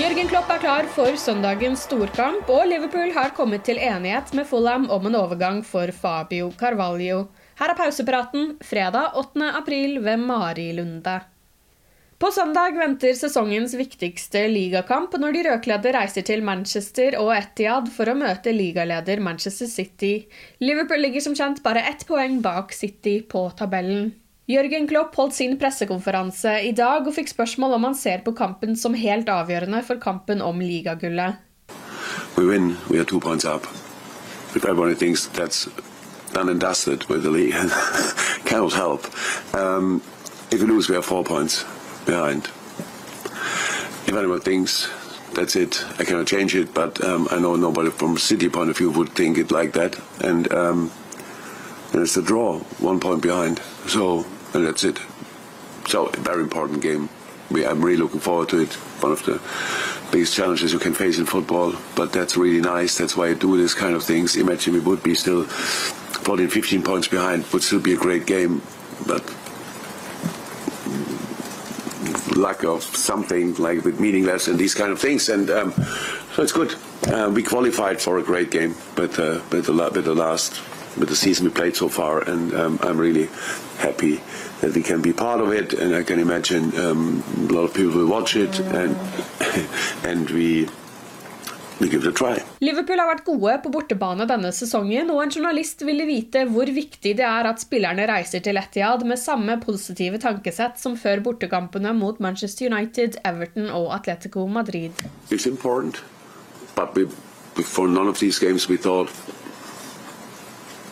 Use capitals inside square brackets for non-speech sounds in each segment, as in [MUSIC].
Jørgen Klopp er klar for søndagens storkamp, og Liverpool har kommet til enighet med Fulham om en overgang for Fabio Carvalho. Her er pausepraten fredag 8. april ved Marilunde. På søndag venter sesongens viktigste ligakamp når de rødkledde reiser til Manchester og Etihad for å møte ligaleder Manchester City. Liverpool ligger som kjent bare ett poeng bak City på tabellen. Jørgen Klopp holdt sin pressekonferanse i dag og fikk spørsmål om han ser på kampen som helt avgjørende for kampen om ligagullet. [LAUGHS] Um, that's it, I cannot change it, but um, I know nobody from City point of view would think it like that. And um, it's a draw, one point behind. So, and that's it. So, a very important game. We, I'm really looking forward to it. One of the biggest challenges you can face in football, but that's really nice. That's why I do this kind of things. Imagine we would be still 14, 15 points behind, would still be a great game, but lack of something like with meaningless and these kind of things. And um, so it's good. Uh, we qualified for a great game, but uh, with the with the last with the season we played so far, and um, I'm really happy that we can be part of it. And I can imagine um, a lot of people will watch it, and [LAUGHS] and we we give it a try. Liverpool har vært gode på bortebane denne sesongen, og en journalist ville vite hvor viktig det er at spillerne reiser til Etiad med samme positive tankesett som før bortekampene mot Manchester United, Everton og Atletico Madrid. It's important, but we, for none of these games we thought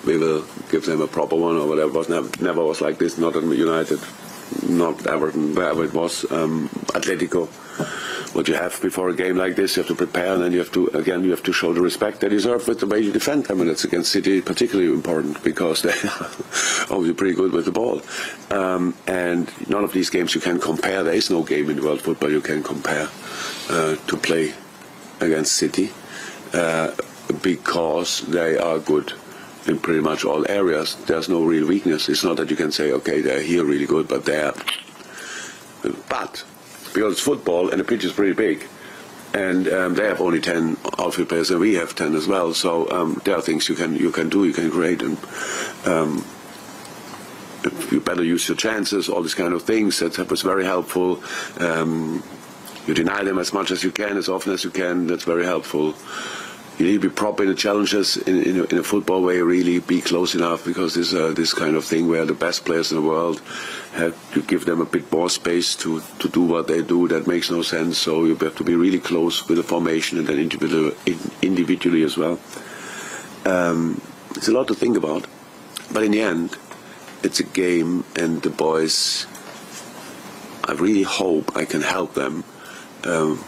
we will give them a proper one or whatever. It was never, never was like this. Not at United, not Everton, wherever it was. Um, Atletico. What you have before a game like this, you have to prepare, and then you have to again you have to show the respect they deserve with the way you defend them, and it's against City particularly important because they [LAUGHS] are obviously pretty good with the ball. Um, and none of these games you can compare. There is no game in world football you can compare uh, to play against City uh, because they are good in pretty much all areas. There's no real weakness. It's not that you can say, okay, they're here really good, but they're. But because it's football and the pitch is pretty big, and um, they have only 10 outfield players and we have 10 as well. So um, there are things you can you can do, you can create, and um, you better use your chances, all these kind of things. That was very helpful. Um, you deny them as much as you can, as often as you can. That's very helpful. You need to be proper in the challenges in, in, a, in a football way. Really be close enough because this uh, this kind of thing where the best players in the world have to give them a bit more space to, to do what they do. That makes no sense. So you have to be really close with the formation and then individually, individually as well. Um, it's a lot to think about, but in the end, it's a game, and the boys. I really hope I can help them um,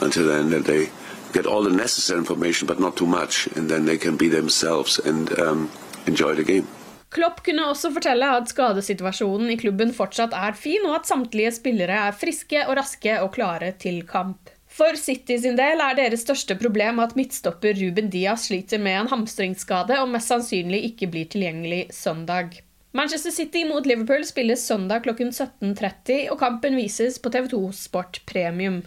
until then that they get all the necessary information, but not too much, and then they can be themselves and um, enjoy the game. Klopp kunne også fortelle at skadesituasjonen i klubben fortsatt er fin, og at samtlige spillere er friske og raske og klare til kamp. For City sin del er deres største problem at midtstopper Ruben Diaz sliter med en hamstringsskade og mest sannsynlig ikke blir tilgjengelig søndag. Manchester City mot Liverpool spilles søndag klokken 17.30, og kampen vises på TV2 Sport Premium.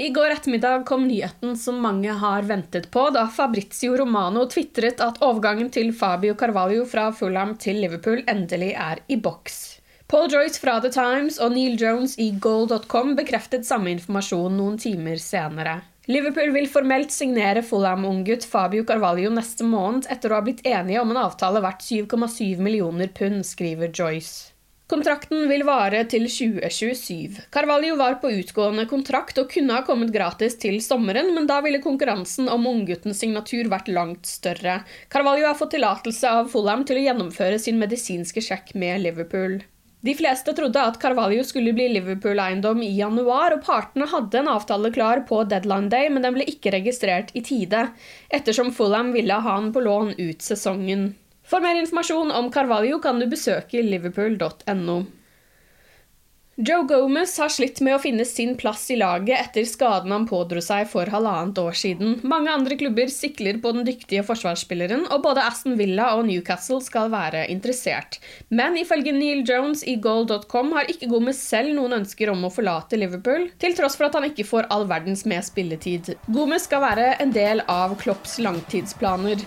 I går ettermiddag kom nyheten som mange har ventet på, da Fabrizio Romano tvitret at overgangen til Fabio Carvalho fra Fulham til Liverpool endelig er i boks. Paul Joyce fra The Times og Neil Jones i goal.com bekreftet samme informasjon noen timer senere. Liverpool vil formelt signere Fulham-unggutt Fabio Carvalho neste måned etter å ha blitt enige om en avtale verdt 7,7 millioner pund, skriver Joyce. Kontrakten vil vare til 2027. Carvalho var på utgående kontrakt og kunne ha kommet gratis til sommeren, men da ville konkurransen om ungguttens signatur vært langt større. Carvalho har fått tillatelse av Fulham til å gjennomføre sin medisinske sjekk med Liverpool. De fleste trodde at Carvalho skulle bli Liverpool-eiendom i januar, og partene hadde en avtale klar på deadline day, men den ble ikke registrert i tide, ettersom Fulham ville ha han på lån ut sesongen. For mer informasjon om Carvalho kan du besøke liverpool.no. Joe Gomez har slitt med å finne sin plass i laget etter skaden han pådro seg for halvannet år siden. Mange andre klubber sikler på den dyktige forsvarsspilleren, og både Aston Villa og Newcastle skal være interessert. Men ifølge Neil Jones i goal.com har ikke Gomez selv noen ønsker om å forlate Liverpool, til tross for at han ikke får all verdens med spilletid. Gomez skal være en del av Klopps langtidsplaner.